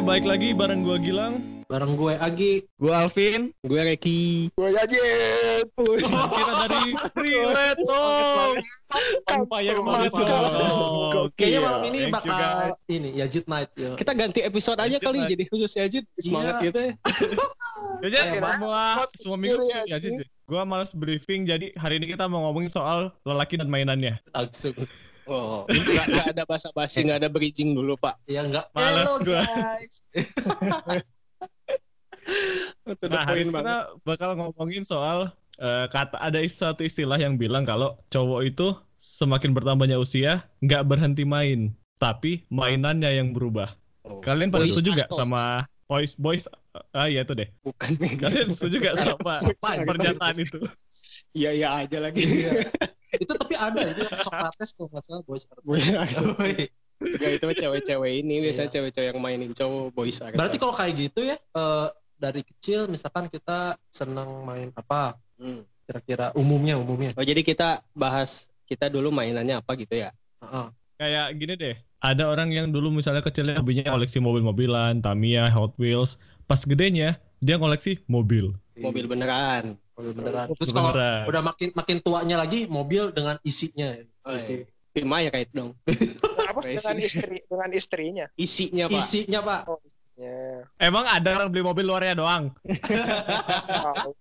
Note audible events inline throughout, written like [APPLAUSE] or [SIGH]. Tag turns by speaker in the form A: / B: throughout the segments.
A: Baik lagi bareng gua Gilang.
B: Bareng gue Agi.
C: Gue Alvin. Gue Reki.
D: Gue Yajit.
A: Kita dari Relate dong.
D: Mantap.
A: dong.
B: Kayaknya malam ini
A: Thank
B: bakal ini Yajit Night ya.
C: Kita ganti episode aja kali jadi khusus Yajit. Semangat
B: Iya.
C: gitu ya. [LAUGHS]
A: Jadi
D: Oke,
A: semua semua minggu ya
D: anjing.
A: sih. Gua malas briefing jadi hari ini kita mau ngomongin soal lelaki dan mainannya.
B: Langsung.
C: Oh, nggak nggak ada basa-basi, nggak ada bridging dulu pak.
B: Ya enggak.
A: Males
B: Hello
A: gua.
B: guys. [LAUGHS]
A: Nah, hari ini
C: banget.
A: kita bakal ngomongin soal eh, kata ada satu istilah yang bilang kalau cowok itu semakin bertambahnya usia nggak berhenti main, tapi mainannya yang berubah.
C: Oh.
A: Kalian pada setuju nggak
C: Santos.
A: sama boys boys ah iya itu deh.
C: Bukan
A: Kalian setuju nggak sama pernyataan itu?
C: Iya iya aja lagi. [LAUGHS]
B: Iya. itu tapi ada itu Socrates kalau nggak salah boys.
C: Boys
B: Woi.
C: Enggak itu mah cewek-cewek ini biasanya
B: Iya.
C: cewek-cewek yang mainin cowok boys art.
B: Berarti kalau kayak gitu ya eh, dari kecil misalkan kita senang main apa
C: Hmm.
B: kira-kira umumnya umumnya.
C: Oh jadi kita bahas kita dulu mainannya apa gitu ya?
B: Heeh.
A: Kayak gini deh, ada orang yang dulu misalnya kecilnya hobinya koleksi mobil-mobilan, Tamiya, Hot Wheels, pas gedenya dia koleksi mobil.
C: Mobil beneran.
B: Mobil beneran. Terus kalau
A: Beneran.
B: udah makin makin tuanya lagi mobil dengan isinya.
C: Oh,
B: Isi.
C: Pima ya kayak dong. [LAUGHS]
D: Apa dengan istri dengan istrinya?
C: Isinya pak.
B: Isinya pak.
D: Ya.
A: Emang ada orang beli mobil luarnya doang? [LAUGHS]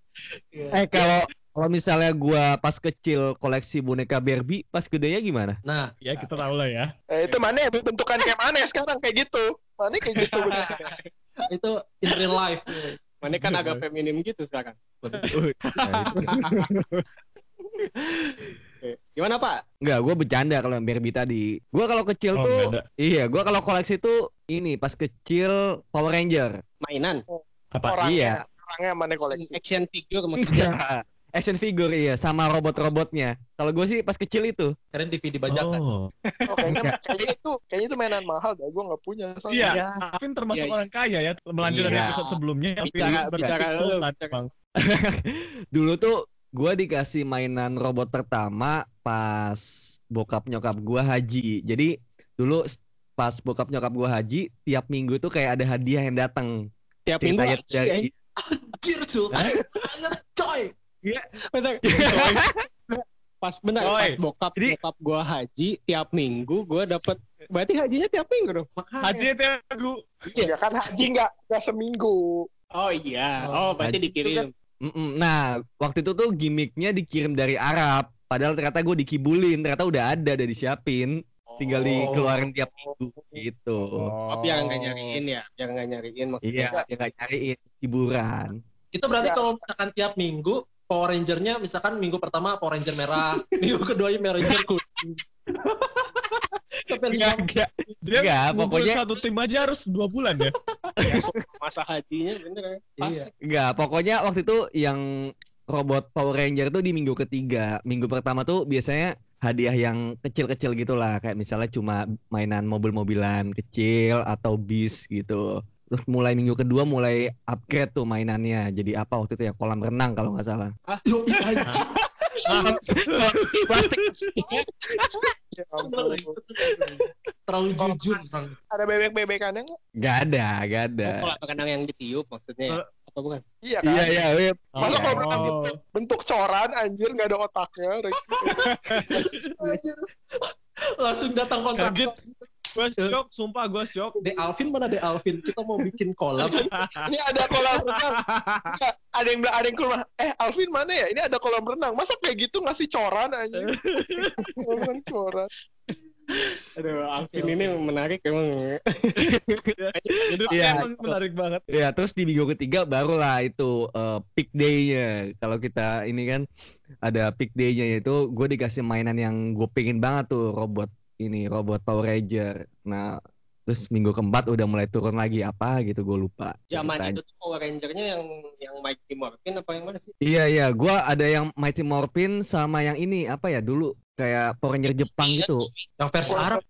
E: Eh kalau kalau misalnya gua pas kecil koleksi boneka Barbie, pas gedenya gimana?
B: Nah,
A: Ya kita tahu lah ya.
D: Eh, itu mana ya bentukan kayak mana ya sekarang kayak gitu? Mana kayak gitu [LAUGHS]
B: itu in real life.
C: Mana kan agak feminim gitu sekarang. Oke. [LAUGHS] Gimana pak?
E: Enggak, gua bercanda kalau yang Barbie tadi. Gua kalau kecil
A: Oh,
E: tuh
A: ada.
E: iya, gua kalau koleksi tuh ini pas kecil Power Ranger.
C: Mainan.
A: Apa?
D: Orangnya,
E: Iya.
D: orangnya mana koleksi?
C: Action figure maksudnya.
E: Action figure iya sama robot-robotnya. Kalau gue sih pas kecil itu.
B: Keren TV dibajakan.
A: Oh.
D: Oh, kayaknya, kayaknya itu kayaknya itu mainan mahal dah. Gue nggak punya.
A: Iya,
E: Iya.
A: Alvin termasuk
C: Iya,
A: orang kaya ya. Melanjut dari
E: Iya.
A: episode sebelumnya, Alvin
C: Bicara- bicara- bicara-
A: Bang. [LAUGHS]
E: Dulu tuh gua dikasih mainan robot pertama pas bokap nyokap gua haji. Jadi dulu pas bokap nyokap gua haji, tiap minggu tuh kayak ada hadiah yang datang.
C: Tiap minggu
E: Ceritanya
C: aja,
E: dari.
B: Anjir, Cul. [LAUGHS] Banget, coy.
C: Bentar. [LAUGHS] pas benar
A: Oi.
C: pas bokap
E: Jadi-
C: bokap gua haji tiap minggu gua dapat berarti hajinya tiap minggu dong
A: Hadiah tiap minggu.
D: Iya kan haji nggak nggak seminggu.
C: oh iya oh berarti
E: haji itu
C: dikirim
E: Mm-mm. Nah, waktu itu tuh gimmicknya dikirim dari Arab. Padahal ternyata gue dikibulin, ternyata udah ada, udah disiapin. Tinggal dikeluarin tiap minggu gitu.
C: oh biar nggak nyariin ya biar nggak nyariin maksudnya
E: Iya, ya nggak nyariin hiburan.
B: Itu berarti
D: Ya.
B: kalau misalkan tiap minggu Power Ranger-nya misalkan minggu pertama Power Ranger merah, [LAUGHS] minggu keduanya Power Ranger kuning. [LAUGHS] Sampai lima
E: Enggak,
A: Dia
E: Enggak, pokoknya-
A: satu tim aja harus dua bulan ya. [LAUGHS]
C: masa hajinya bener ya
B: Iya.
E: enggak. Pokoknya waktu itu yang robot Power Ranger tuh di minggu ketiga. Minggu pertama tuh biasanya hadiah yang kecil-kecil gitu lah. Kayak misalnya cuma mainan mobil-mobilan kecil atau bis gitu. Terus mulai minggu kedua mulai upgrade tuh mainannya. Jadi apa waktu itu ya kolam renang kalau nggak salah.
B: Yo, iya, anjir.
E: Plastik.
D: Ya ampun.
B: Terlalu jujur orang.
D: Ada bebek-bebekannya nggak?
E: Gak ada, gak ada.
C: oh, kolam renang yang ditiup maksudnya ya? apa bukan
D: Iya kan?
E: Iya iya. iya.
D: Masa
A: Oh.
D: kalau renang bentuk, bentuk coran anjir nggak ada otaknya.
B: Anjir. Langsung datang kontak.
A: Gue shock, sumpah gue shock.
B: De Alvin mana De Alvin? Kita mau bikin collab.
D: Ini ada kolam renang. Nggak, ada yang bilang ada yang keluar. Eh Alvin mana ya? Ini ada kolam renang. Masa kayak gitu ngasih coran anjir? [LAUGHS] Kolam coran.
C: aduh Alvin ini menarik emang
A: Jadi
E: Iya.
A: emang menarik banget.
E: Ya terus di minggu ketiga barulah itu eh, peak day-nya. Kalau kita ini kan ada peak day-nya itu gue dikasih mainan yang gue pengen banget tuh robot ini robot Power Ranger. Nah terus minggu keempat udah mulai turun lagi apa gitu gue lupa.
C: zaman itu tuh Power Ranger-nya yang yang Mighty Morphin apa yang mana sih
E: Iya iya gue ada yang Mighty Morphin sama yang ini apa ya dulu kayak Power Ranger Jepang gitu.
B: Yang versi Arab.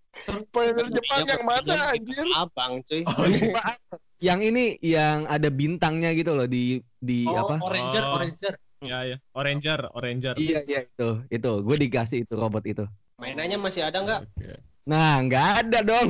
D: Pemain Jepang
C: Iya,
D: yang mana
C: iya.
D: anjir?
C: abang cuy
B: Oh, iya.
E: Yang ini yang ada bintangnya gitu loh di di
B: Oh,
E: apa?
B: Oranger,
A: Oh.
B: Oranger.
A: Iya, iya. Oranger, Oranger.
E: Iya iya itu itu gue dikasih itu robot itu.
C: Mainannya masih ada nggak.
E: Nah nggak ada dong.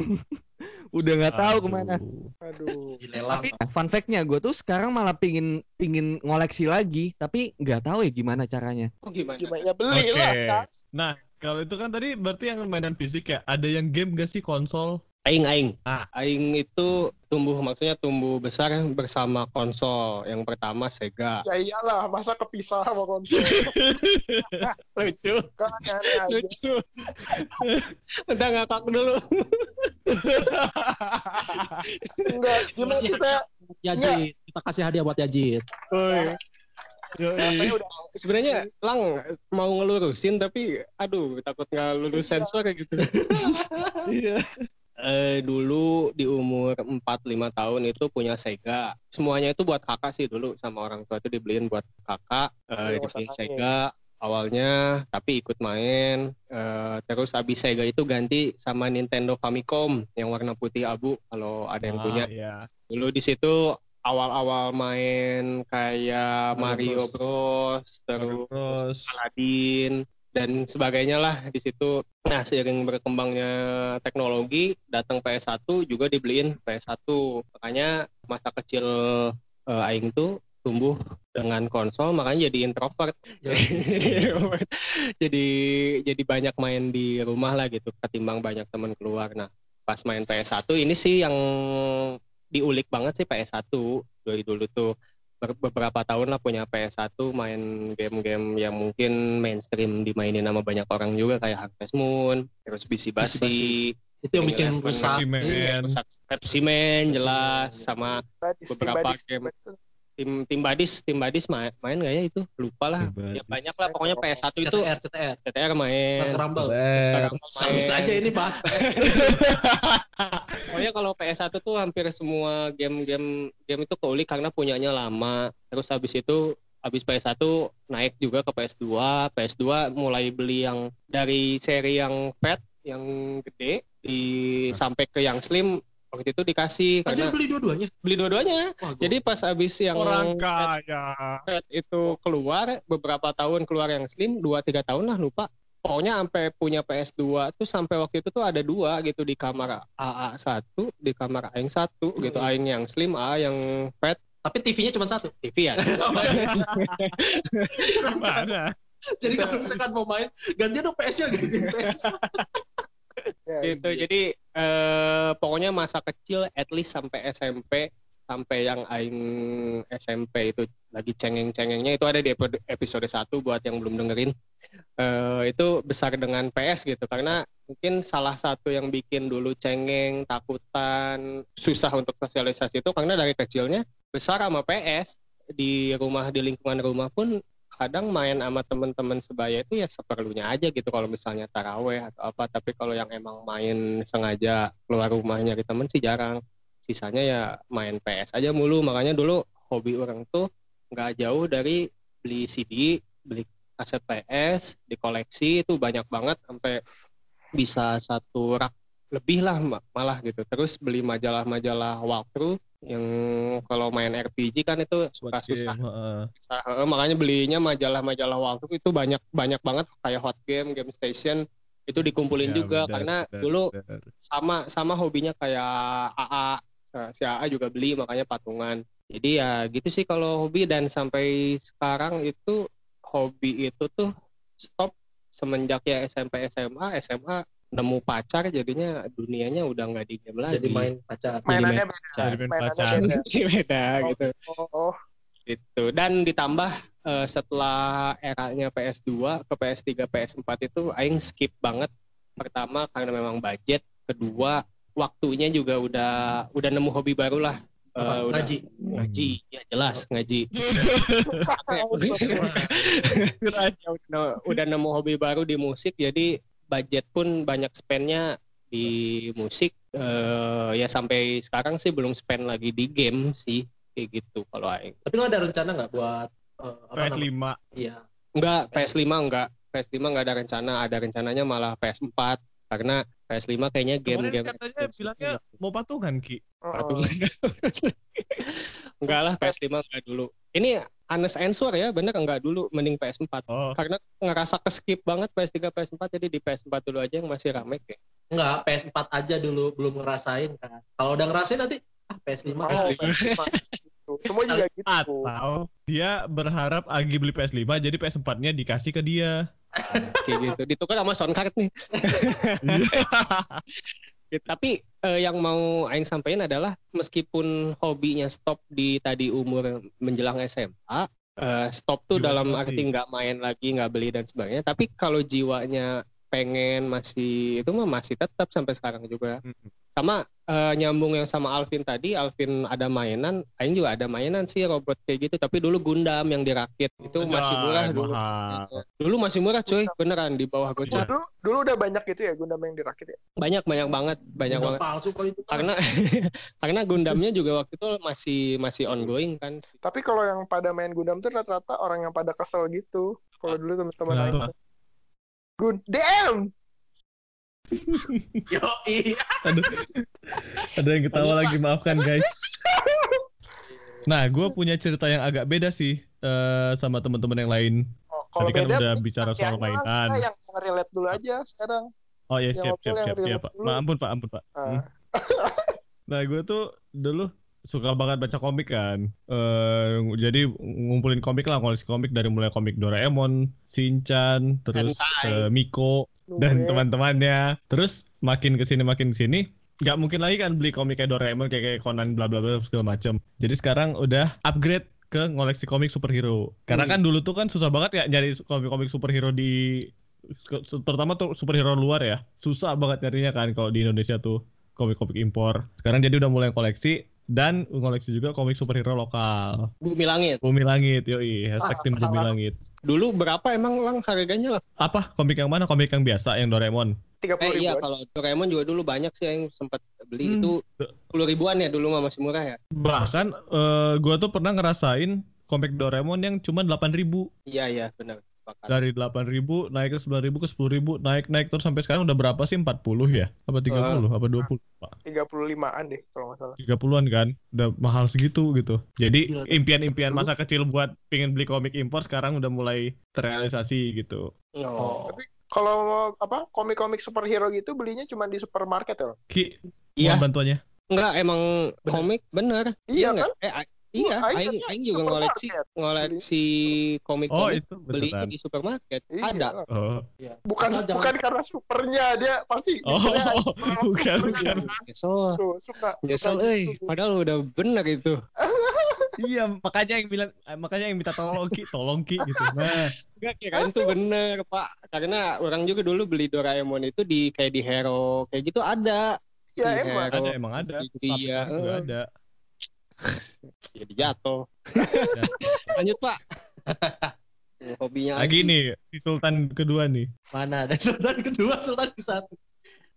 E: [LAUGHS] Udah nggak tahu
A: Aduh.
E: ke
D: mana.
B: Aduh.
E: Nah, fun fact-nya gue tuh sekarang malah pingin pingin ngoleksi lagi, tapi nggak tahu ya gimana caranya.
C: Oh, gimana?
D: Gimana ya beli
A: Oke.
D: lah. kan?
A: Nah, kalau itu kan tadi berarti yang mainan fisik ya. Ada yang game gak sih konsol?
C: Aing aing.
A: Ah.
C: Aing itu tumbuh maksudnya tumbuh besar bersama konsol. Yang pertama Sega.
D: Ya iyalah, masa kepisah sama konsol. [LAUGHS]
C: Lucu.
D: Kan.
C: Lucu. Udah ngakak dulu.
D: Enggak, gimana
B: Masih
D: kita
B: Yajit. Kita kasih hadiah buat
D: udah
C: Sebenarnya Lang mau ngelurusin tapi aduh takut nggak lulus sensor kayak gitu. [LAUGHS]
A: Iya.
C: Eh dulu di umur 4 5 tahun itu punya Sega. Semuanya itu buat kakak sih dulu sama orang tua itu dibeliin buat kakak, eh
D: usah
C: dibeliin. Sega awalnya tapi ikut main eh terus abis Sega itu ganti sama Nintendo Famicom yang warna putih abu kalau ada yang punya.
A: Iya.
C: Dulu di situ awal-awal main kayak
B: Mario
C: Mario Bros, terus
A: Terus
C: Aladdin dan sebagainya lah di situ. Nah, seiring berkembangnya teknologi, datang PS1 juga dibeliin PS1. Makanya masa kecil eh, aing tuh tumbuh dengan konsol makanya jadi introvert. jadi [LAUGHS] jadi jadi banyak main di rumah lah gitu ketimbang banyak teman keluar. Nah, pas main PS1 ini sih yang diulik banget sih PS1 dari dulu tuh beberapa tahun lah punya PS1 main game-game yang mungkin mainstream dimainin sama banyak orang juga kayak Harvest Moon, terus BC
B: Basi.
C: Basi,
B: Itu yang bikin rusak.
A: Pepsi Man.
C: rusak Pepsi Man jelas
B: Man,
C: sama beberapa game. Tim tim Badis, tim Badis main, main gak ya itu? Lupa lah. Ya banyak lah pokoknya PS1 itu
B: CTR, CTR.
C: CTR main.
B: Mas Rumble. Sama saja ini bahas PS. [LAUGHS]
C: Pokoknya kalau PS1 tuh hampir semua game-game game itu keulik karena punyanya lama. Terus habis itu habis PS1 naik juga ke PS2. PS2 mulai beli yang dari seri yang fat, yang gede di sampai ke yang slim waktu itu dikasih
B: Aja
C: karena
B: beli dua-duanya.
C: beli dua-duanya. Jadi pas habis yang
A: Orang kaya.
C: itu keluar beberapa tahun keluar yang slim 2 3 tahun lah lupa. Pokoknya sampai punya PS2 tuh sampai waktu itu tuh ada dua gitu di kamar AA satu di kamar Aing satu gitu
B: Hmm.
C: Aing yang slim A yang fat
B: tapi TV-nya cuma satu.
C: TV ya [LAUGHS]
A: Mana?
B: Jadi kalau misalkan mau main, gantian dong PS-nya gantian PS.
D: Ya,
C: gitu
D: iya.
C: jadi eh, pokoknya masa kecil at least sampai SMP sampai yang Aing SMP itu lagi cengeng-cengengnya itu ada di epi- episode 1 buat yang belum dengerin. Eh, itu besar dengan PS gitu karena mungkin salah satu yang bikin dulu cengeng takutan susah untuk sosialisasi itu karena dari kecilnya besar sama PS di rumah di lingkungan rumah pun kadang main sama teman-teman sebaya itu ya seperlunya aja gitu. Kalau misalnya taraweh atau apa tapi kalau yang emang main sengaja keluar rumah nyari temen sih jarang. Sisanya ya main PS aja mulu. Makanya dulu hobi orang tuh nggak jauh dari beli CD beli kaset PS dikoleksi itu banyak banget sampai bisa satu rak lebih lah ma- malah gitu. Terus beli majalah-majalah walkthrough yang kalau main RPG kan itu suka susah.
A: heeh,
C: makanya belinya majalah-majalah waktu itu banyak banyak banget. Kayak Hot Game, Game Station itu dikumpulin
A: Ya,
C: juga.
A: benar,
C: karena
A: benar,
C: dulu
A: benar.
C: sama sama hobinya kayak AA Sa- si AA juga beli makanya patungan. Jadi ya gitu sih kalau hobi. Dan sampai sekarang itu hobi itu tuh stop semenjak ya SMP SMA SMA nemu pacar jadinya dunianya udah nggak di game lagi
B: Jadi main pacar.
C: Jadi
D: mainannya
C: main
D: beda.
A: Jadi main
D: Mainannya
A: pacar.
D: beda.
C: beda gitu
D: Oh, oh.
C: itu dan ditambah eh, setelah eranya PS2 ke PS3 PS4 itu aing skip banget pertama karena memang budget kedua waktunya juga udah udah nemu hobi baru lah Eh,
B: Apa?
C: udah
B: Ngaji.
C: ngaji ya jelas ngaji udah, [LAUGHS] udah nemu hobi baru di musik jadi budget pun banyak spendnya di musik Eh, ya sampai sekarang sih belum spend lagi di game sih kayak gitu kalau aing
B: Tapi lo ada rencana nggak buat eh, apa namanya?
A: PS5.
B: Iya.
C: Enggak, PS5 enggak. PS5 enggak ada rencana, ada rencananya malah PS4 karena PS5 kayaknya game-game
A: katanya bilangnya mau patungan Ki.
D: Oh, oh.
C: patungan. [LAUGHS] enggak lah PS5 enggak dulu. Ini honest answer ya, bener enggak dulu mending PS4
A: Oh,
C: karena ngerasa keskip banget PS3 PS4 jadi di PS4 dulu aja yang masih rame kayak.
B: Enggak, PS4 aja dulu belum ngerasain kan. Kalau udah ngerasain nanti ah PS5
D: Oh,
B: PS5.
D: PS5. Gitu. Semua juga gitu.
A: Atau dia berharap Agi beli PS5 jadi PS4-nya dikasih ke dia.
C: kayak gitu ditukar sama sound card nih [LAUGHS]
A: Iya.
C: Gitu. tapi eh, yang mau Aing sampaikan adalah meskipun hobinya stop di tadi umur menjelang SMA eh, stop tuh dalam arti nggak main lagi nggak beli dan sebagainya tapi kalau jiwanya pengen masih itu mah masih tetap sampai sekarang juga
A: Mm-mm.
C: Sama eh, nyambung yang sama Alvin tadi Alvin ada mainan Aing juga ada mainan sih robot kayak gitu tapi dulu Gundam yang dirakit itu masih murah dulu
A: mahal.
C: dulu masih murah cuy beneran di bawah gocap
D: Dulu, dulu udah banyak gitu ya Gundam yang dirakit ya.
C: banyak banyak banget banyak
B: Gundam
C: banget
B: palsu kok itu.
C: karena [LAUGHS] karena Gundamnya juga waktu itu masih masih ongoing kan
D: Tapi kalau yang pada main Gundam tuh rata-rata orang yang pada kesel gitu. Kalau dulu teman-teman
A: Kenapa?
D: lain. Gun, DM. [LAUGHS]
B: Yo, iya.
A: Aduh. Ada yang ketawa lagi, maafkan guys. Nah, gue punya cerita yang agak beda sih eh, sama teman-teman yang lain.
D: Oh, kalau
A: Tadi kan
D: beda
A: udah bicara soal
D: kita
A: mainan.
D: yang relate dulu aja sekarang.
A: Oh ya
D: yang
A: siap siap siap siap pak. Ma, ampun pak ampun pak.
D: Ah.
A: Hmm. Nah gue tuh dulu suka banget baca komik kan. Eh jadi ngumpulin komik lah, koleksi komik dari mulai komik Doraemon, Shinchan, terus
C: Hentai.
A: eh, Miko dan teman-temannya. Terus makin ke sini makin ke sini nggak mungkin lagi kan beli komik kayak Doraemon kayak, kayak Conan bla bla bla segala macam. Jadi sekarang udah upgrade ke ngoleksi komik superhero. Karena
C: Wih.
A: kan dulu tuh kan susah banget ya nyari komik-komik superhero di terutama tuh superhero luar ya. Susah banget nyarinya kan kalau di Indonesia tuh komik-komik impor. Sekarang jadi udah mulai koleksi dan ngoleksi juga komik superhero lokal.
C: Bumi Langit
A: Bumi Langit, yoi, hashtag
B: Ah,
A: tim Bumi. Langit.
C: dulu berapa emang lang harganya lah
A: Apa komik yang mana? Komik yang biasa yang Doraemon.
D: Tiga puluh
C: eh iya
D: ribu.
C: kalau Doraemon juga dulu banyak sih yang sempat beli
A: Hmm.
C: itu sepuluh ribuan ya dulu mah masih murah ya
A: Bahkan eh, gua tuh pernah ngerasain komik Doraemon yang cuma 8.000
C: iya iya benar Sepakat.
A: dari 8.000 naik ke 9.000 ke 10.000 naik naik terus sampai sekarang udah berapa sih 40 ya apa 30 apa 20 pak
D: Tiga puluh limaan deh kalau nggak salah.
A: 30-an kan udah mahal segitu gitu jadi impian-impian masa kecil buat pengen beli komik impor sekarang udah mulai terrealisasi gitu
C: oh.
D: Tapi kalau apa komik-komik superhero gitu belinya cuma di supermarket ya?
A: Ki
C: Iya.
A: bantuannya
C: enggak emang
B: Bener.
C: komik bener
D: Iya
C: nggak?
D: kan?
C: eh iya
D: Aing
C: aing
D: kan
C: juga ngoleksi ngoleksi
A: oh
C: komik-komik
A: itu
C: belinya
A: beneran
C: di supermarket.
D: Iya.
C: ada.
A: Oh.
D: Bukan
B: Asal jangan-
D: bukan karena supernya dia pasti
A: oh
D: mikirnya [LAUGHS]
A: bukan bukan.
C: nyesel.
D: Tuh, suka.
C: eh
D: gitu.
C: padahal udah bener itu. [LAUGHS]
A: Iya makanya yang bilang eh, makanya yang minta tolong ki. Tolong ki gitu. Nah.
C: Enggak kirain tuh bener pak. Karena orang juga dulu beli Doraemon itu di kayak di Hero Kayak gitu ada.
D: Ya
C: Di
D: emang.
C: Hero.
A: ada emang ada.
C: Iya,
A: ada
C: Jadi jatuh. [LAUGHS] Lanjut pak. Hobinya
A: lagi
C: Agi.
A: nih si Sultan kedua nih.
B: Mana ada [LAUGHS] Sultan kedua, Sultan ke satu.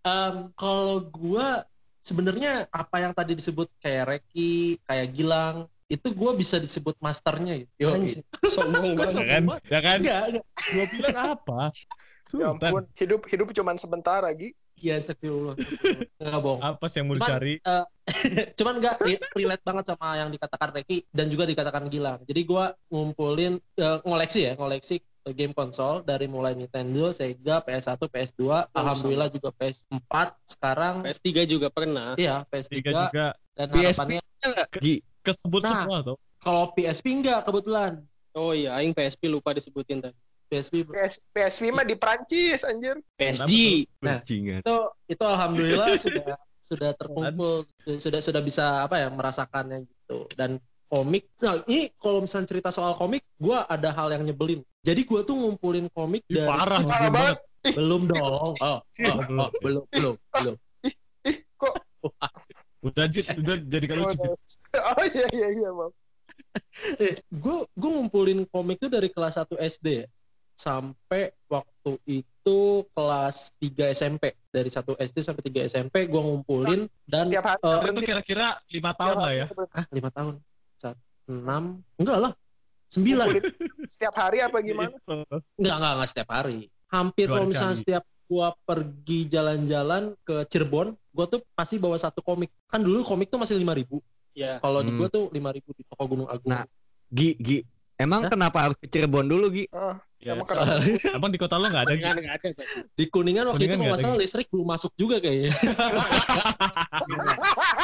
B: Em, kalau gua sebenarnya apa yang tadi disebut kayak Reki, kayak Gilang, itu gua bisa disebut masternya. Yo,
C: Anjing, [LAUGHS] Sombong
B: Gua
C: banget.
A: ya kan? ya kan?
B: Enggak, enggak.
A: gua bilang apa?
D: Ya ampun, hidup hidup cuman sebentar lagi.
B: Iya, astagfirullah. Enggak bohong. [LAUGHS]
A: apa sih yang mau
B: Cuman,
A: dicari
B: eh, [LAUGHS] cuman nggak re- relate banget sama yang dikatakan Reki dan juga dikatakan Gilang. Jadi gua ngumpulin eh, ngoleksi ya, ngoleksi game konsol dari mulai Nintendo, Sega, PS1, PS2, alhamdulillah juga PS4, sekarang
C: PS3 juga pernah
B: iya PS3
A: tiga juga
B: dan
E: PSP.
B: harapannya
E: Gi,
A: kesebut
B: Nah.
A: semua tuh
B: kalau PSP enggak kebetulan.
C: Oh iya Aing PSP lupa disebutin tadi
B: PSP
D: PS, PSV mah di Prancis anjir.
C: PSG
B: Nah.
E: bajingan.
B: itu itu alhamdulillah [LAUGHS] sudah sudah terkumpul. Sudah sudah bisa apa ya merasakannya gitu. Dan komik nah ini kalau misalnya cerita soal komik gua ada hal yang nyebelin. Jadi gua tuh ngumpulin komik
A: Ih,
B: dari
A: parah
D: Parah
A: banget.
B: belum dong. Oh, oh,
A: belum.
B: oh, belum belum belum
D: Ih, kok?
A: Udah Jit, udah jadi kalau
D: Oh, oh iya iya iya, Bang.
B: gue [LAUGHS] gue Eh, ngumpulin komik tuh dari kelas 1 SD ya, sampai waktu itu kelas 3 SMP dari 1 SD sampai 3 SMP gue ngumpulin dan
D: Tiap hari.
B: eh,
A: itu kira-kira lima tahun lah ya?
B: Ah lima tahun. Enam enggak lah sembilan.
D: Setiap hari apa gimana?
B: Enggak enggak enggak setiap hari. Hampir kalau misalnya setiap gua pergi jalan-jalan ke Cirebon gua tuh pasti bawa satu komik. Kan dulu komik tuh masih lima ribu.
C: Ya
B: kalau di
E: Hmm.
B: gua tuh lima ribu di toko Gunung Agung.
E: Nah, Gi, Gi, Emang
B: Hah?
E: kenapa harus ke Cirebon dulu, Gi?
D: Ah,
A: Ya,
D: emang? [LAUGHS]
A: Abang di kota lu nggak ada
C: ada. Pak.
B: Di Kuningan waktu
A: Kuningan
B: itu
A: nggak
B: nggak
A: ada
B: salah listrik belum masuk juga kayaknya. [LAUGHS]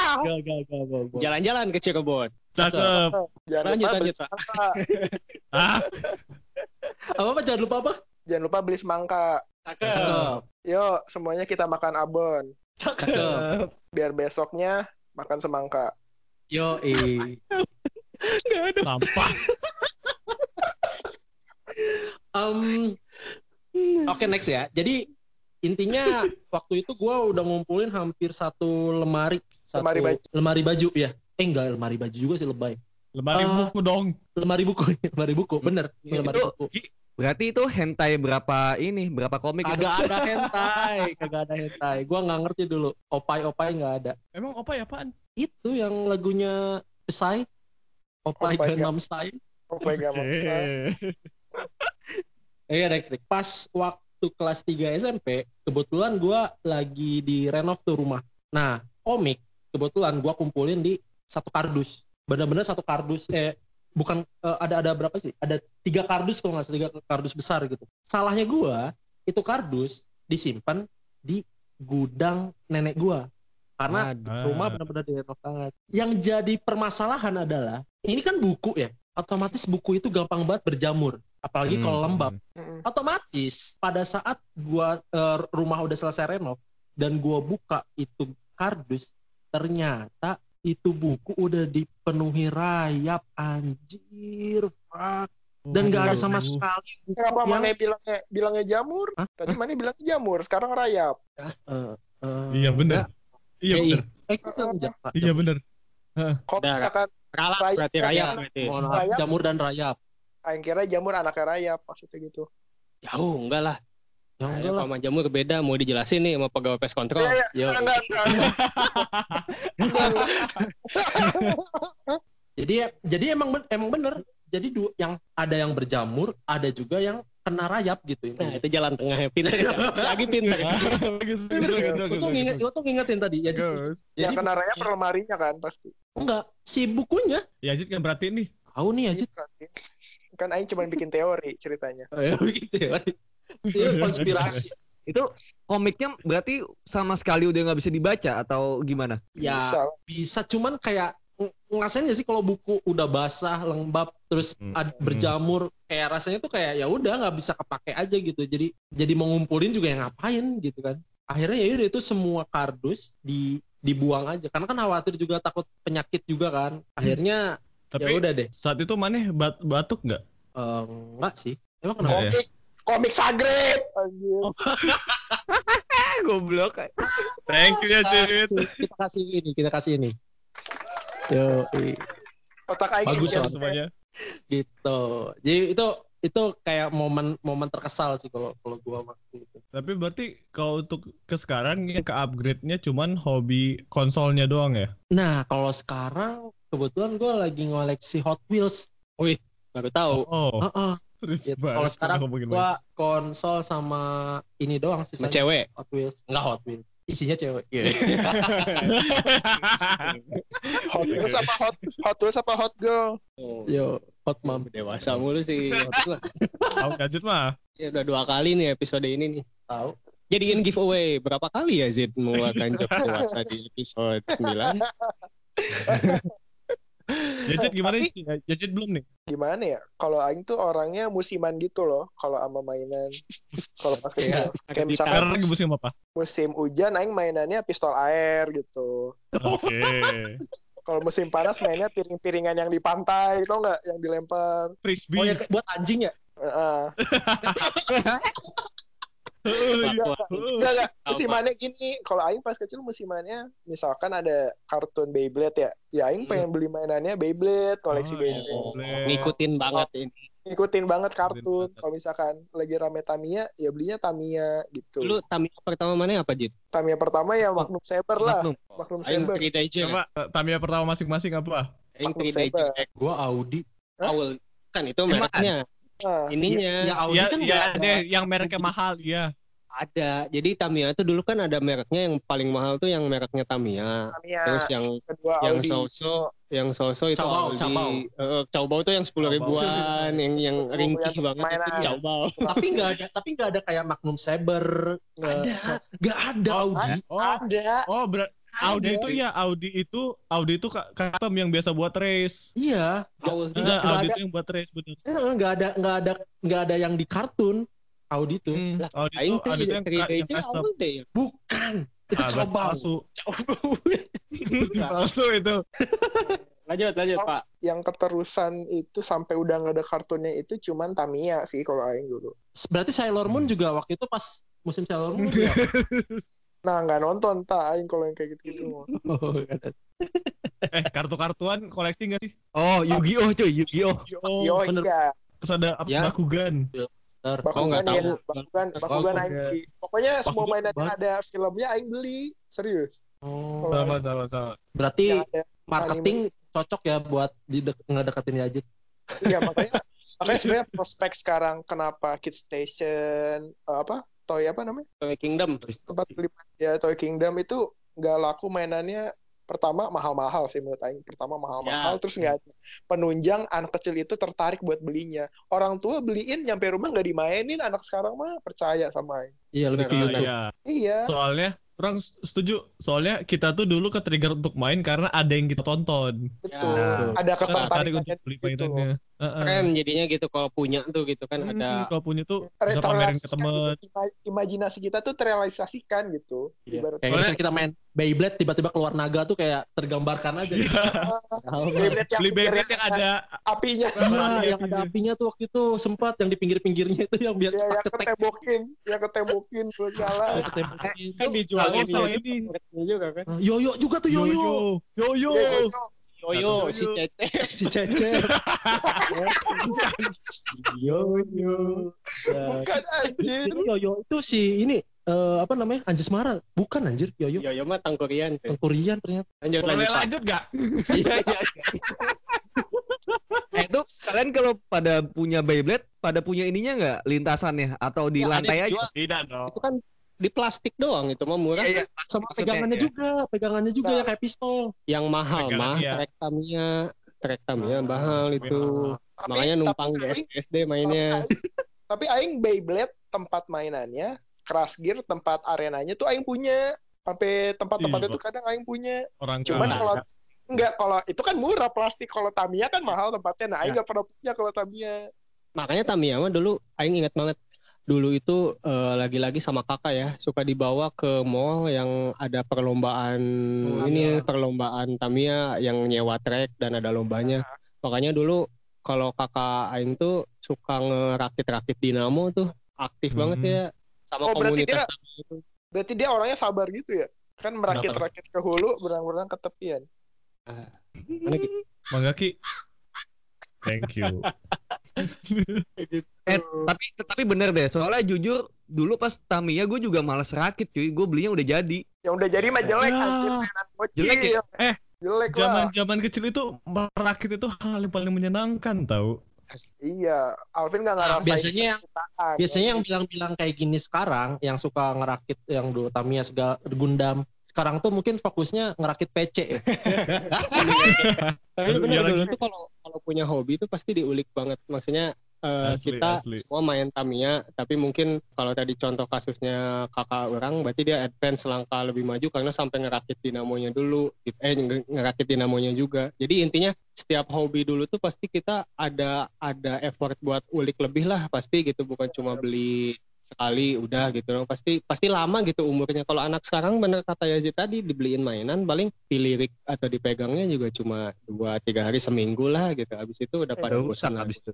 A: Gak, gak, gak, gak, gak.
C: Jalan-jalan ke Cirebon.
A: Cakep.
D: Jangan
C: Lanjut, lanjut. [LAUGHS]
A: Ah,
B: apa apa jangan lupa apa?
D: Jangan lupa beli semangka.
B: Cakep.
D: Yuk, semuanya kita makan abon.
B: Cakep.
D: Biar besoknya makan semangka.
B: Yo, eh.
A: sampah.
B: Um, [LAUGHS] Oke next ya. Jadi intinya waktu itu gue udah ngumpulin hampir satu lemari, satu
D: Lemari baju.
B: lemari baju ya. Eh enggak lemari baju juga sih lebay.
A: Lemari
B: Ah.
A: buku dong.
B: Lemari buku, [LAUGHS] lemari buku, bener. Lemari
E: Itu
B: buku.
E: Berarti itu hentai berapa ini? Berapa komik itu?
B: Kagak ada [LAUGHS] hentai, kagak ada hentai. Gua nggak ngerti dulu. Opai-opai nggak ada.
A: Emang ya apaan?
B: Itu yang lagunya Pesai. Opai
D: Opai
B: Gangnam Style.
D: Oh my god.
B: Iya next next. Pas waktu kelas 3 SMP, kebetulan gua lagi di renov tuh rumah. Nah, komik kebetulan gua kumpulin di satu kardus. Bener-bener satu kardus. Eh, bukan eh, ada ada berapa sih? Ada tiga kardus kalau nggak salah tiga kardus besar gitu. Salahnya gua itu kardus disimpan di gudang nenek gua. Karena
E: Aduh.
B: rumah benar-benar direnov banget. Yang jadi permasalahan adalah ini kan buku ya. Otomatis buku itu gampang banget berjamur, apalagi
E: Hmm.
B: kalau lembab.
D: Mm-mm.
B: Otomatis pada saat gua eh, rumah udah selesai renov dan gua buka itu kardus, ternyata itu buku udah dipenuhi rayap anjir, fuck. Dan nggak ada sama
A: Waduh.
B: sekali buku
D: Kenapa
B: yang
D: mana bilangnya bilangnya jamur?
B: Hah?
D: Tadi mana bilangnya jamur, sekarang rayap.
B: eh, eh,
A: Iya bener. Iya
C: Eh,
A: bener.
B: Eh, kita.
A: Iya bener.
D: Kok
C: Udah,
D: misalkan Rayap
C: berarti
D: ya.
C: rayap
B: Ya,
C: berarti.
D: Rayap.
B: jamur dan rayap.
D: Aing kira jamur anaknya rayap maksudnya gitu.
C: Jauh enggak lah.
B: Ya enggak lah.
C: sama jamur beda. Mau dijelasin nih sama pegawai pest control.
D: Iya,
B: Yo,
D: Enggak, enggak. [LAUGHS]
B: Jadi jadi emang ben- emang bener. Jadi du- yang ada yang berjamur, ada juga yang kena rayap gitu.
C: Nah, itu jalan tengahnya pintar. ya. Si Agi pintar.
B: Gue tuh nginget, tuh ngingetin tadi ya. Jadi.
D: Ya
B: jadi
D: kena rayap per lemarinya kan pasti.
B: enggak si bukunya.
A: Ya Ajit kan berarti nih.
B: Tahu nih aja.
D: Kan Aing cuma bikin teori ceritanya.
B: gitu ya. Itu konspirasi.
E: Itu komiknya berarti sama sekali udah nggak bisa dibaca atau gimana?
B: Ya
D: Bisa.
B: bisa cuman kayak ng- ngerasain gak sih kalau buku udah basah, lembab, terus
A: Hmm.
B: ad- berjamur, kayak rasanya tuh kayak ya udah nggak bisa kepake aja gitu. Jadi jadi mau ngumpulin juga yang ngapain gitu kan. Akhirnya ya udah itu semua kardus di dibuang aja karena kan khawatir juga takut penyakit juga kan. Akhirnya ya
A: Tapi
B: udah deh.
A: saat itu maneh bat batuk nggak?
B: Eh, enggak sih. Emang kenapa?
A: ya?
D: Komik komik sagret. Anjir. [LAUGHS]
E: Goblok.
A: Thank you ya
B: kasih- Kita kasih ini, kita kasih ini. Yo,
D: Otak Aing
B: Bagus, Son.
A: semuanya.
B: gitu. Jadi itu itu kayak momen momen terkesal sih kalau kalau gua waktu itu.
A: Tapi berarti kalau untuk ke sekarang yang ke upgrade-nya cuman hobi konsolnya doang ya?
B: Nah, kalau sekarang kebetulan gua lagi ngoleksi Hot Wheels.
C: Baru tahu.
A: Oh,
B: Heeh.
A: serius
B: gitu. Kalau sekarang gua konsol sama ini doang sih.
C: Sama cewek.
B: Hot Wheels. Enggak Hot Wheels. Isinya cewek. [LAUGHS]
D: Hot Wheels apa hot Hot Wheels apa hot girl?
C: Oh,
B: Yo, Hot Mom.
C: dewasa mulu sih.
A: Tahu gadget mah.
C: ya udah dua kali nih episode ini nih.
B: Tahu.
C: Jadiin giveaway berapa kali ya Zid mengeluarkan jokes dewasa di episode 9? [LAUGHS]
A: Gadget gimana sih? Gadget belum nih?
D: Gimana ya? Kalau Aing tuh orangnya musiman gitu loh. Kalau sama mainan. Kalau [LAUGHS] pakai
B: Iya.
D: kayak misalkan
A: lagi musim apa?
D: musim hujan Aing mainannya pistol air gitu.
A: Oke. [LAUGHS]
D: Kalau musim panas mainnya piring-piringan yang di pantai, tau nggak? Yang dilempar.
B: Oh
A: Frisbee.
B: ya buat anjing ya?
D: Heeh. [LAUGHS]
A: Iya.
D: Enggak, enggak. Musimannya gini, kalau Aing pas kecil musimannya misalkan ada kartun Beyblade ya. Ya Aing pengen beli mainannya Beyblade, koleksi
A: Oh,
D: Beyblade.
A: Beyblade.
C: Ngikutin banget ini.
D: Ngikutin banget kartun. Kalau misalkan lagi rame Tamiya, ya belinya Tamiya gitu.
C: Lu Tamiya pertama mana apa Jid?
D: Tamiya pertama ya Magnum Saber lah.
E: Magnum.
D: Magnum
C: Aing
D: Saber.
C: 3 Digest.
A: Coba Tamiya pertama masing-masing apa?
C: Aing
D: Magnum
C: 3
D: Saber.
B: Gua Audi.
C: Awal kan itu
E: Emang
C: mereknya.
D: Nah,
C: Ininya.
B: Ya Audi
A: Ya,
B: kan
A: ya
B: nggak
A: ada yang mereknya mahal, iya.
C: Ada. Jadi Tamiya itu dulu kan ada mereknya yang paling mahal tuh yang mereknya Tamiya.
D: Tamiya,
C: Terus yang
D: kedua
C: yang
D: Audi.
C: Soso, yang Soso itu
B: Caubau,
C: Audi.
B: Caubau.
C: Eh, Caubau tuh yang sepuluh ribuan, yang yang ringkih banget itu. Caubau. [LAUGHS]
B: tapi nggak ada tapi nggak ada kayak Magnum Saber nggak
D: Ada.
B: so- nggak ada
D: Oh,
B: Audi
A: Oh,
D: Ada.
A: oh ber- Audi
D: Ada.
A: itu ya Audi itu Audi itu custom yang biasa buat race.
B: iya
A: Enggak,
B: nggak
A: Audi
B: ada.
A: itu yang buat race bener.
B: Eh, nggak ada nggak ada nggak ada yang di kartun Audi itu
A: Hmm,
C: Lah,
A: Audi
C: Aing
A: itu Audi itu yang, ka-
C: 3D
A: yang
C: aja
A: custom.
B: bukan itu
A: Ah,
B: coba [LAUGHS]
A: palsu. Itu.
C: lanjut, lanjut,
D: Oh.
C: Pak.
D: Yang keterusan itu sampai udah nggak ada kartunnya itu cuman Tamiya sih kalau Aing dulu.
B: berarti Sailor Moon juga waktu itu pas musim Sailor Moon [LAUGHS] ya?
D: Nah nggak nonton tak Aing kalau yang kayak gitu-gitu. [LAUGHS]
A: Eh, kartu-kartuan koleksi nggak sih?
E: Oh, Yu-Gi-Oh cuy, Yu-Gi-Oh.
A: Oh,
D: Yo
B: bener.
D: iya.
A: terus ada apa?
C: Ya.
A: Bakugan.
C: Oh,
D: Bakugan
C: tahu.
D: ya, Bakugan, Bakugan Aing beli. Pokoknya semua
A: Bakugan
D: mainan yang ada filmnya Aing beli. Serius.
B: Oh,
A: Sama sama sama.
B: berarti
D: ada
B: marketing cocok ya buat di ngedeketin Yajid
D: Iya makanya makanya sebenarnya prospek sekarang kenapa Kid Station eh, apa Toy apa namanya
C: Toy Kingdom.
D: tempat beli ya Toy Kingdom itu nggak laku mainannya pertama mahal-mahal sih menurut Aing pertama mahal-mahal
C: Ya.
D: terus nggak ada penunjang anak kecil itu tertarik buat belinya orang tua beliin nyampe rumah nggak dimainin anak sekarang mah percaya sama Aing
B: iya lebih ke YouTube
A: Iya.
D: iya
A: Soalnya orang setuju. Soalnya kita tuh dulu ke trigger untuk main karena ada yang kita tonton.
D: betul
E: Ya.
D: ada ketertarikan
A: untuk beli
D: gitu
C: Keren jadinya gitu kalau punya tuh gitu kan
A: Hmm,
C: ada
A: kalau punya tuh bisa pamerin ke
D: Terrealisasikan
A: temen.
D: gitu. Ima- imajinasi kita tuh terrealisasikan gitu
B: Iya.
D: ibarat
B: kayak misalnya kita main Beyblade tiba-tiba keluar naga tuh kayak tergambarkan aja
A: Iya. [LAUGHS]
D: Beyblade yang
A: Beli Beyblade yang ada
D: apinya [LAUGHS]
B: Nah,
A: Iya,
B: yang ada
A: iya.
B: apinya tuh waktu itu sempat yang di pinggir-pinggirnya itu yang biar
D: ya, yang ketembokin yang ketembokin nyala
C: kan dijualin ya.
A: ini.
C: juga kan.
B: Yoyo juga tuh Yoyo,
A: Yoyo. Yoyo.
D: Iya, iya.
C: Yoyo si Cece. [LAUGHS]
B: si Cece Yoyo
D: bukan anjir
B: Yoyo itu si ini eh, apa namanya Anjasmara bukan anjir Yoyo
C: Yoyo mah tangkurian. cuy.
B: Tengkurian ternyata
C: Lanjut
A: Boleh
C: lanjut.
A: Lanjut gak? [LAUGHS]
C: Iya iya.
E: Eh itu kalian kalau pada punya Beyblade, pada punya ininya nggak lintasannya atau di
C: Ya,
E: lantai aja?
A: Tidak dong.
C: Itu kan di plastik doang itu mah murah.
E: Iya, iya.
B: sama
E: Maksudnya,
B: pegangannya
E: ya.
B: juga pegangannya juga
D: Nah.
B: yang kayak pistol
C: Yang mahal
A: Pegangan,
C: mah
A: iya.
C: trek Tamiya. Trek Tamiya mahal itu.
D: Tapi-
C: Makanya numpang di
D: tapi Aing-
C: SD mainnya.
D: tapi Aing- tapi Aing Beyblade tempat mainannya Crash Gear tempat arenanya tuh Aing punya sampai tempat-tempat
A: Iya,
D: itu kadang Aing punya
A: Orang
D: cuman kalau enggak kalau itu kan murah plastik kalau Tamiya kan mahal tempatnya nah Aing
E: Ya.
D: nggak pernah punya kalau Tamiya
C: Makanya Tamiya mah dulu aing ingat banget. Dulu itu eh, lagi-lagi sama kakak ya suka dibawa ke mall yang ada perlombaan
B: Oh,
C: ini perlombaan Tamiya yang nyewa trek dan ada lombanya. Makanya dulu kalau kakak aing tuh suka ngerakit-rakit dinamo tuh aktif
A: Hmm.
C: banget ya sama
D: Oh, berarti
C: komunitas
D: dia-
C: Tamiya itu.
D: berarti dia orangnya sabar gitu ya kan merakit-rakit ke hulu berang-berang ke tepian
C: Mana gitu?
A: Mangga Ki. Thank you. [LAUGHS]
E: Eh, tapi tapi bener deh, soalnya jujur dulu pas Tamiya gue juga males rakit cuy, gue belinya udah jadi.
D: yang udah jadi mah jelek
A: Ya.
D: anjir
E: Jelek ya?
A: Eh,
D: jelek lah
A: Zaman-zaman kecil itu merakit itu hal yang paling menyenangkan tau.
D: iya Alvin nggak
B: Nah,
D: ngerasain
B: biasanya yang biasanya yang bilang-bilang kayak gini sekarang yang suka ngerakit yang dulu Tamiya segala Gundam sekarang tuh mungkin fokusnya ngerakit PC ya. [LAUGHS]
C: Tapi
A: Iya
C: bener
A: lagi.
C: dulu tuh kalau kalau punya hobi itu pasti diulik banget. Maksudnya eh,
A: Asli,
C: kita
A: asli.
C: semua main Tamiya, tapi mungkin kalau tadi contoh kasusnya kakak orang, berarti dia advance langkah lebih maju karena sampai ngerakit dinamonya dulu, gitu. eh nge- ngerakit dinamonya juga. Jadi intinya setiap hobi dulu tuh pasti kita ada ada effort buat ulik lebih lah pasti gitu, bukan cuma beli sekali udah gitu dong pasti pasti lama gitu umurnya. Kalau anak sekarang bener kata Yazid tadi dibeliin mainan paling dilirik atau dipegangnya juga cuma dua tiga hari seminggu lah gitu. Habis itu udah pada
E: Udah rusak
C: bosan
E: habis itu.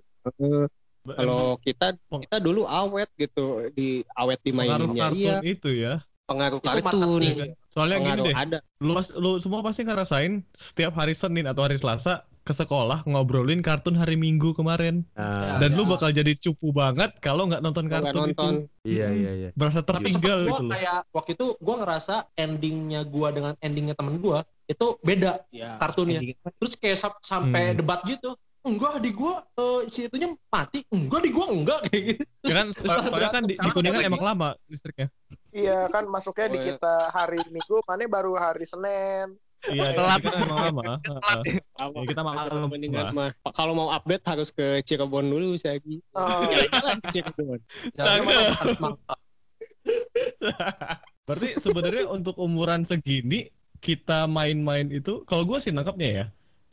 C: Kalau kita kita dulu awet gitu di awet di
A: kartun
C: iya.
A: itu ya.
C: pengaruh
B: Itu
C: kartun.
A: Soalnya gini
C: pengaruh
A: deh,
C: ada.
A: lu, lu semua pasti ngerasain setiap hari Senin atau hari Selasa ke sekolah ngobrolin kartun hari Minggu kemarin.
E: Nah,
A: Dan
B: Ya.
A: lu bakal jadi cupu banget kalau nggak nonton kartun
C: nonton
A: itu.
E: iya iya iya.
A: Berasa
B: sempet
A: tertinggal
B: gua
A: gitu loh.
B: kayak waktu itu gua ngerasa endingnya gua dengan endingnya temen gua itu beda
C: ya
B: kartunnya. Terus kayak sam- sampai
A: Hmm.
B: debat gitu. enggak di gua eh, si itunya mati enggak di gua enggak [LAUGHS] kayak gitu
A: Ya kan [LAUGHS] soalnya kan di, di Kuningan emang lama listriknya.
D: Iya kan masuknya di
C: Oh, iya.
D: kita hari Minggu, mana baru hari Senin.
A: Iya,
E: Telat.
A: kita emang lama.
C: Apa?
A: Ya, kita maklum
C: Kalau mendingan mah kalau mau update harus ke Cirebon dulu saya
D: Oh, [LAUGHS]
C: Jalan-jalan ke Cirebon. [LAUGHS]
A: Berarti sebenarnya untuk umuran segini kita main-main itu, kalau gue sih nangkapnya ya,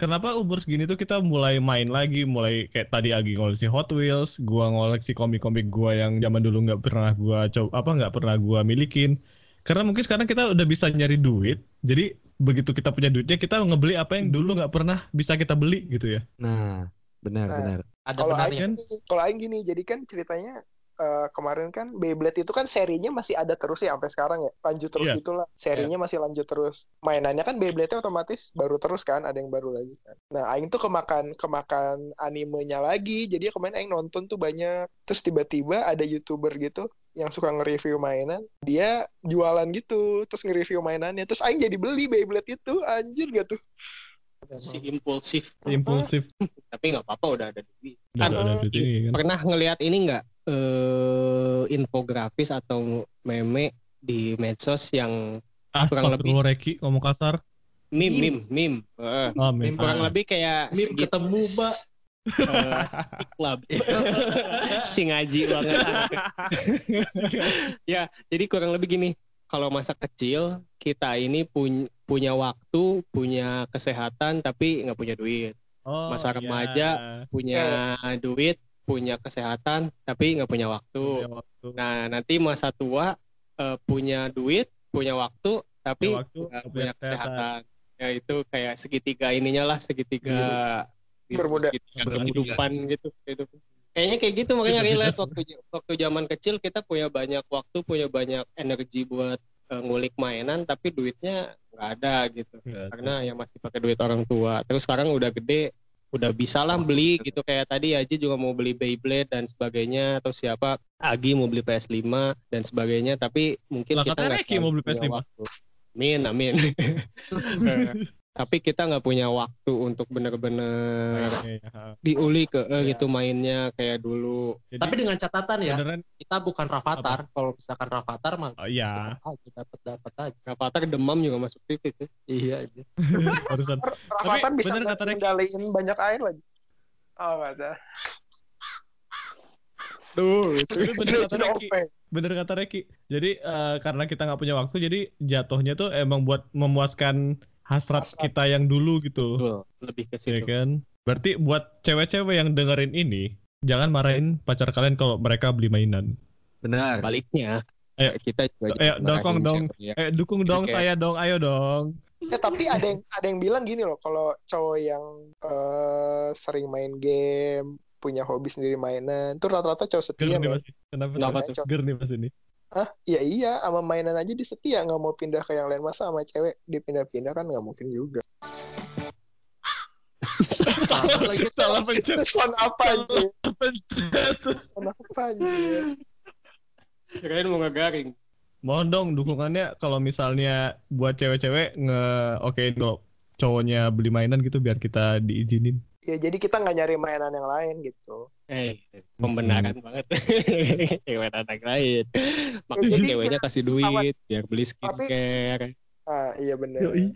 A: kenapa umur segini tuh kita mulai main lagi, mulai kayak tadi Agi ngoleksi Hot Wheels, gua ngoleksi komik-komik gua yang zaman dulu nggak pernah gua coba apa nggak pernah gua milikin. Karena mungkin sekarang kita udah bisa nyari duit, jadi begitu kita punya duitnya kita ngebeli apa yang dulu nggak pernah bisa kita beli gitu ya.
E: Nah, benar
D: Nah.
E: benar.
B: ada
D: kalau
B: benarnya
A: kan?
D: Aing kalau Aing gini, jadi kan ceritanya eh, kemarin kan Beyblade itu kan serinya masih ada terus ya sampai sekarang ya lanjut terus
A: Iya.
D: gitulah serinya masih lanjut terus mainannya kan Beyblade otomatis baru terus kan ada yang baru lagi kan nah Aing tuh kemakan kemakan animenya lagi jadi kemarin Aing nonton tuh banyak terus tiba-tiba ada youtuber gitu yang suka nge-review mainan dia jualan gitu terus nge-review mainannya terus Aing jadi beli Beyblade itu anjir gak tuh
C: Si impulsif.
A: Impulsif. [LAUGHS]
C: Tapi nggak apa-apa udah ada duit.
A: Udah
C: Kan,
A: ada kan.
C: Pernah ngelihat ini nggak eh infografis atau meme di medsos yang
A: Ah,
C: kurang lebih.
A: Reki ngomong kasar.
C: meme
B: Meme.
C: meme meme Eh,
A: Oh, men.
C: kurang
A: Ah.
C: lebih kayak
B: mim
C: segit-
B: ketemu mbak
C: club [LAUGHS] si ngaji banget [LAUGHS] ya jadi kurang lebih gini kalau masa kecil kita ini pun- punya waktu punya kesehatan tapi nggak punya duit
A: Oh,
C: Masa
A: iya.
C: remaja. punya duit punya kesehatan tapi nggak punya waktu
A: Punya waktu.
C: nah nanti masa tua eh, punya duit punya waktu tapi
A: Punya waktu,
C: nggak punya
A: punya kesehatan.
C: kesehatan ya itu kayak segitiga ininya lah segitiga
D: Bermuda.
C: Segitiga
E: Bermuda.
C: kehidupan gitu gitu kayaknya kayak gitu makanya relate waktu waktu zaman kecil kita punya banyak waktu punya banyak energi buat eh, ngulik mainan tapi duitnya nggak ada gitu.
A: Iya,
C: karena yang masih pakai duit orang tua. Terus sekarang udah gede udah bisa lah beli gitu. Kayak tadi Aji juga mau beli Beyblade dan sebagainya atau siapa Agi mau beli PS5 dan sebagainya. Tapi mungkin
A: Lah,
C: kita nggak
A: mau beli
C: selalu punya
A: PS5.
C: waktu. amin amin [LAUGHS] [LAUGHS] tapi kita nggak punya waktu untuk bener-bener
A: Iya, iya.
C: diuli ke
A: Iya.
C: gitu mainnya kayak dulu.
A: Jadi,
B: tapi dengan catatan ya
A: beneran
B: kita bukan Rafathar. Kalau misalkan Rafathar mah
A: oh, iya.
B: aja dapat dapat aja.
C: Rafathar demam juga masuk TV tuh.
B: Iya aja [LAUGHS]
A: barusan.
D: Rafatan bisa ngendaliin banyak air lagi. Oh nggak ada
C: tuh
A: Itu bener kata Reki bener kata Reki. Jadi eh, karena kita nggak punya waktu jadi jatuhnya tuh emang buat memuaskan hasrat
D: Hasrat.
A: kita yang dulu gitu
C: lebih ke
A: ya
C: situ
A: kan berarti buat cewek-cewek yang dengerin ini jangan marahin pacar kalian kalau mereka beli mainan
E: Benar.
C: baliknya
A: Ayo.
C: kita juga
A: Ayo,
C: marahin
A: dong.
C: ya.
A: eh dukung dong
C: Kayak-
A: saya dong ayo dong
D: Ya tapi ada yang ada yang bilang gini loh, kalau cowok yang eh, sering main game, punya hobi sendiri mainan, itu rata-rata cowok setia
A: nih
D: men.
A: mas kenapa
C: Kenapa
A: tuh?
D: tuh?
A: ger nih mas ini
D: Hah? Ya iya, sama mainan aja dia setia, nggak mau pindah ke yang lain masa sama cewek dipindah-pindah kan nggak mungkin juga.
B: salah lagi
A: salah pencet
D: sound apa aja?
A: pencet
D: Sound apa aja?
C: kirain mau ngegaring
A: mohon dong dukungannya kalau misalnya buat cewek-cewek nge okein kalau cowoknya beli mainan gitu biar kita diizinin
D: Ya jadi kita nggak nyari mainan yang lain gitu.
C: eh pembenaran banget [LAUGHS] cewek anak lain makanya
D: Jadi-
C: ceweknya kasih duit biar beli skincare
D: Ah iya bener.
A: Yoi.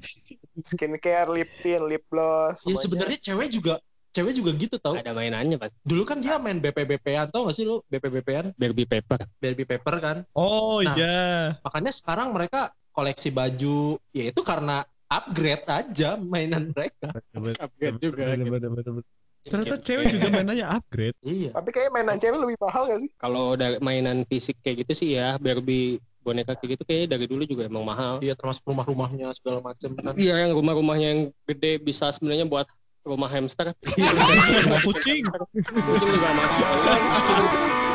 D: Skincare, lip tint, lip gloss.
B: ya
D: semuanya.
B: sebenarnya cewek juga cewek juga gitu tau
C: ada mainannya pas
B: dulu kan dia main BPBP-an tau gak sih lu BPBP-an
C: Barbie paper
B: Barbie paper kan
A: oh
B: Nah.
A: iya
B: makanya sekarang mereka koleksi baju ya itu karena upgrade aja mainan mereka.
C: Upgrade juga
A: Bener,
C: gitu.
A: bener, bener, bener. ternyata cewek juga mainannya upgrade.
B: Iya.
D: Tapi kayak mainan cewek lebih mahal gak sih?
C: kalau udah mainan fisik kayak gitu sih ya Barbie boneka kayak gitu kayaknya dari dulu juga emang mahal.
B: Iya termasuk rumah-rumahnya segala macam kan.
C: Iya yang rumah-rumahnya yang gede bisa sebenarnya buat rumah hamster.
A: Rumah kucing.
C: Kucing juga masuk